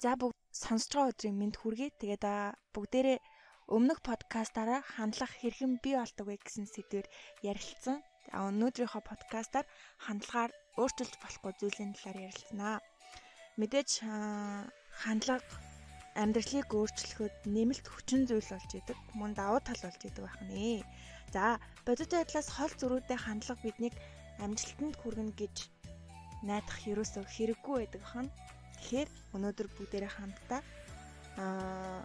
За бүгд сонсож байгаа өдрийн мэнд хүргэе. Тэгээд бүгдээрээ өмнөх подкастаараа хандлага хэрхэн бий болдог вэ гэсэн сэдвээр ярилцсан. Өнөөдрийнхөө подкастаар хандлагаар өөрчилж болохгүй зүйлийн талаар ярилцсанаа. Мэдээж хандлага амьдралыг өөрчлөхөд нэмэлт хүчин зүйл болж идэг. Мөн давуу тал болж идэг байх нэ. За, бодит байдлаас хол зөрүүтэй хандлага биднийг амжилтанд хүргэнэ гэж найдах ерөөсөө хэрэггүй байдаг хань. Тэгэхээр өнөөдөр бүгдээрээ хамтдаа аа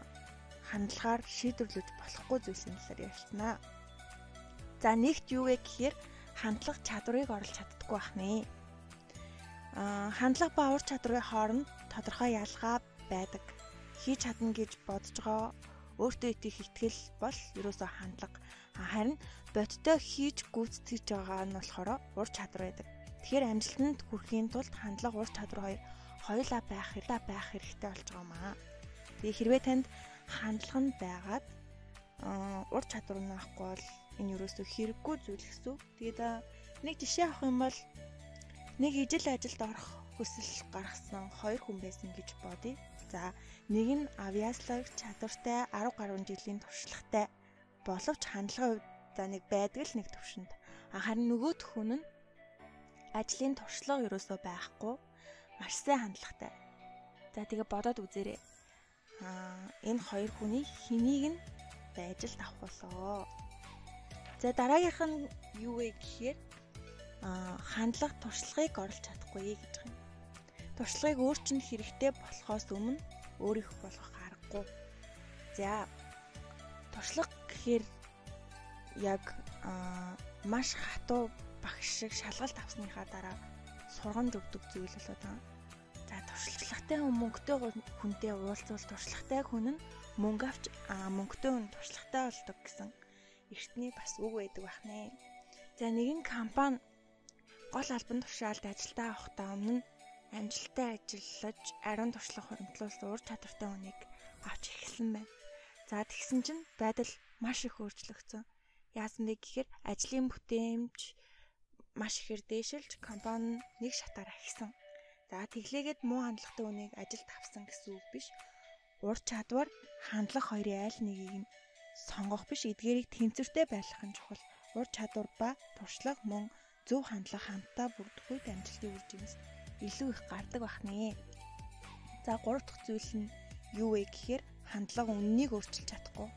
хандлагаар шийдвэрлэж болохгүй зүйлсийн талаар ярилцсанаа. За нэгт юу вэ гэхээр хандлах чадварыг оруулж чаддаггүй бахнэ. Аа хандлага ба ур чадварын хооронд тодорхой ялгаа байдаг. Хийж чадна гэж бодож байгаа өөртөө итгэх итгэл бол ерөөсөө хандлага. Харин бодтой хийж гүйцэтгэж байгаа нь болохоор ур чадвар байдаг. Тэгэхээр амжилтанд хүрэхийн тулд хандлага ур чадвар хоёр хоёулаа байх хэрэгтэй байх хэрэгтэй болж байгаа маа. Тэгээ хэрвээ танд хандлага нь байгаад ур чадвар нь авахгүй бол энэ юусоо хэрэггүй зүйл гэсэн. Тэгээд нэг жишээ авах юм бол нэг ижил ажилд орох хүсэл гаргасан хоёр хүн байсан гэж бодъё. За нэг нь авиаслог чадвартай 10 гаруй жилийн туршлагатай боловч хандлагын хувьд за нэг байдаг л нэг төвшөнд. Харин нөгөөх хүн нь ажлын туршлага ерөөсөө байхгүй маш сайн хандлагатай. За тэгээ бодоод үзээрэй. Аа энэ хоёр хүний хэнийг нь байж л авахулоо. За дараагийнх нь юу вэ гэхээр аа хандлага туршлагыг оруулж чадахгүй гэж байгаа юм. Туршлагыг өөрчнд хэрэгтэй болохоос өмнө өөрийнх болгох аргагүй. За туршлага гэхээр яг аа маш хатуу багш шиг шалгалт авсныхаа дараа сургамж өгдөг зүйл болоод байгаа. За туршлагатай хүн мөнгөтэй хүнтэй уулзвал туршлагатай хүн нь мөнгө авч мөнгөтэй хүн туршлагатай болдог гэсэн эртний бас үг байдаг бахнэ. За нэгэн компани гол албан тушаалд ажилдаа авахдаа өмнө амжилттай ажиллаж ариун туршлага хоригдлуулсан ур чадвартай хүнийг авч эхэлсэн байна. За тэгсэн чинь байдал маш их өөрчлөгдсөн. Яасан бэ гэхээр ажлын бүтээмж маш ихээр дээшилж компани нэг шатаар ахисан. За тэглээгээд муу хандлагатай үнийг ажилд авсан гэсэн үг биш. Ур чадвар, хандлага хоёрын айл нэгийг нь сонгох биш эдгээрийг тэнцвэртэй байлгах нь чухал. Ур чадвар ба туршлага мөн зөв хандлага хамтдаа бүрдэх үед амжилтын үр жимс илүү их гардаг бахнэ. За гурав дахь зүйл нь юу вэ гэхээр хандлага үннийг өөрчилж чадахгүй.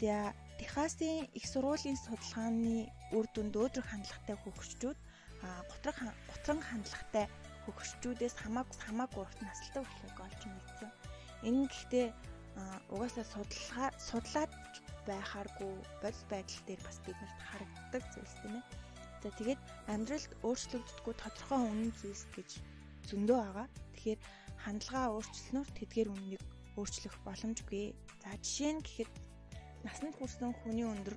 За Техасын их сургуулийн судалгааны үр дүнд өөдрөг хандлагатай хөгшчүүд гутраг гутран хандлагатай хөгшчүүдээс хамаагүй хамаагүй урт насалтай болохыг олж мэдсэн. Энэ нь гэхдээ угаасаа судалгаа судлаад байхааргүй бодис байдал дээр бас биднэрт харагддаг зүйлс тийм ээ. За тэгээд амьдралд өөрчлөгддөггүй тодорхой үнэн зүйлс гэж зөндөө байгаа. Тэгэхээр хандлагаа өөрчлөнөөр тэдгээр үннийг өөрчлөх боломжгүй. За жишээ нь гэхэд насанд хүрсэн хүний өндөр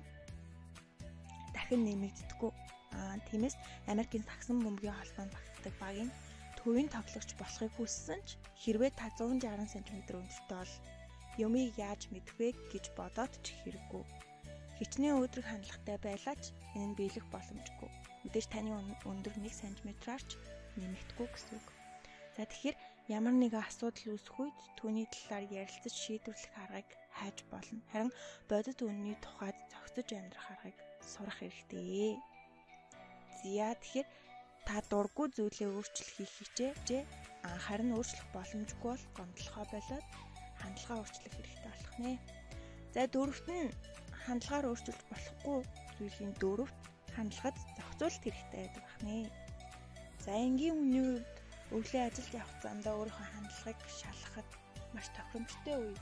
дахин нэмэгддэггүй. Аа тиймээс Америкийн сагсан бөмбөгийн холбоонд багтдаг багийн төвийн тоглогч болохыг хүссэн ч хэрвээ та 160 см өндөртэй бол юмыг яаж мэдэх вэ гэж бодоод ч хэрэггүй. Хичнээн өөдрөг хандлагатай байлаач энэ нь биелэх боломжгүй. Мэдээж таны өндөр 1 см-аарч нэмэгдэхгүй гэсэн үг. За тэгэхээр ямар нэгэн асуудал үүсэх үед түүний талаар ярилцаж шийдвэрлэх аргыг хайж болно. Харин бодит үнний тухайд зохицож амьдрах аргыг сурах хэрэгтэй. Зя тэгэхээр та дурггүй зүйлээ өөрчлөх хийх хичээжээ. Харин өөрчлөх боломжгүй бол гомдлохоо болоод хандлагаа өөрчлөх хэрэгтэй болох нэ. За дөрөвт нь хандлагаар өөрчилж болохгүй зүйлийн дөрөвт хандлагад зохицуулт хэрэгтэй байдаг бахнэ. За энгийн хүний хувьд өглөө ажилд явах замдаа өөрийнхөө хандлагыг шалгахад маш тохиромжтой үе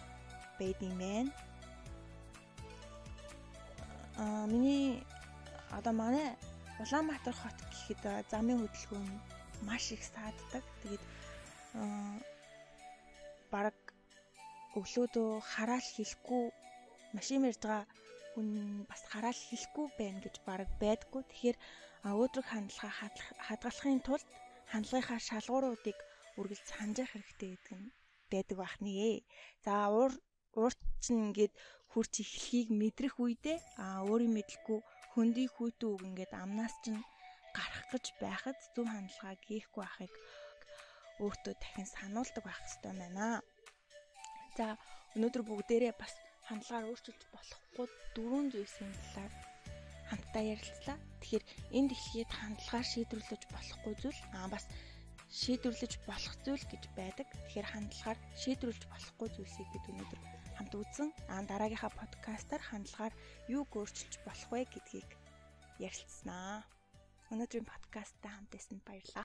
байдаг юм байна. Аа миний одоо манай Улаанбаатар хот гэхэд замын хөдөлгөөн маш их сааддаг. Тэгээд аа баг өглөөдөө хараал хийхгүй машин ярьж байгаа хүн бас хараал хийхгүй байна гэж баг байдггүй. Тэгэхээр өөдрөг хандлага хадгалахын тулд хандлагынхаа шалгууруудыг үргэлж санджих хэрэгтэй гэдэг нь байдаг бахнэ. За уур урт чинь ингээд хурц эхлэхийг мэдрэх үедээ а өөрийн мэдлгүй хөндий хүйтэн үг ингээд амнаас чинь гарах гэж байхад зөв хандлагаа гээхгүй байхыг өөртөө дахин сануулдаг байх хэрэгтэй байна. За өнөөдөр бүгдээрээ бас хандлагаар өөрчилж болохгүй дөрвөн зүйлсийн талаар хамтдаа ярилцлаа. Тэгэхээр энэ дэлхийд хандлагаар шийдвэрлэж болохгүй зүйл аа бас шийдвэрлэж болох зүйл гэж байдаг. Тэгэхээр хандлагаар шийдвэрлэж болохгүй зүйлсийг бид өнөөдөр хамт үзэн аа дараагийнхаа подкастаар хандлагаар юу өөрчилж болох вэ гэдгийг ярилцсанаа. Өнөөдрийн подкасттай хамт байсанд баярлалаа.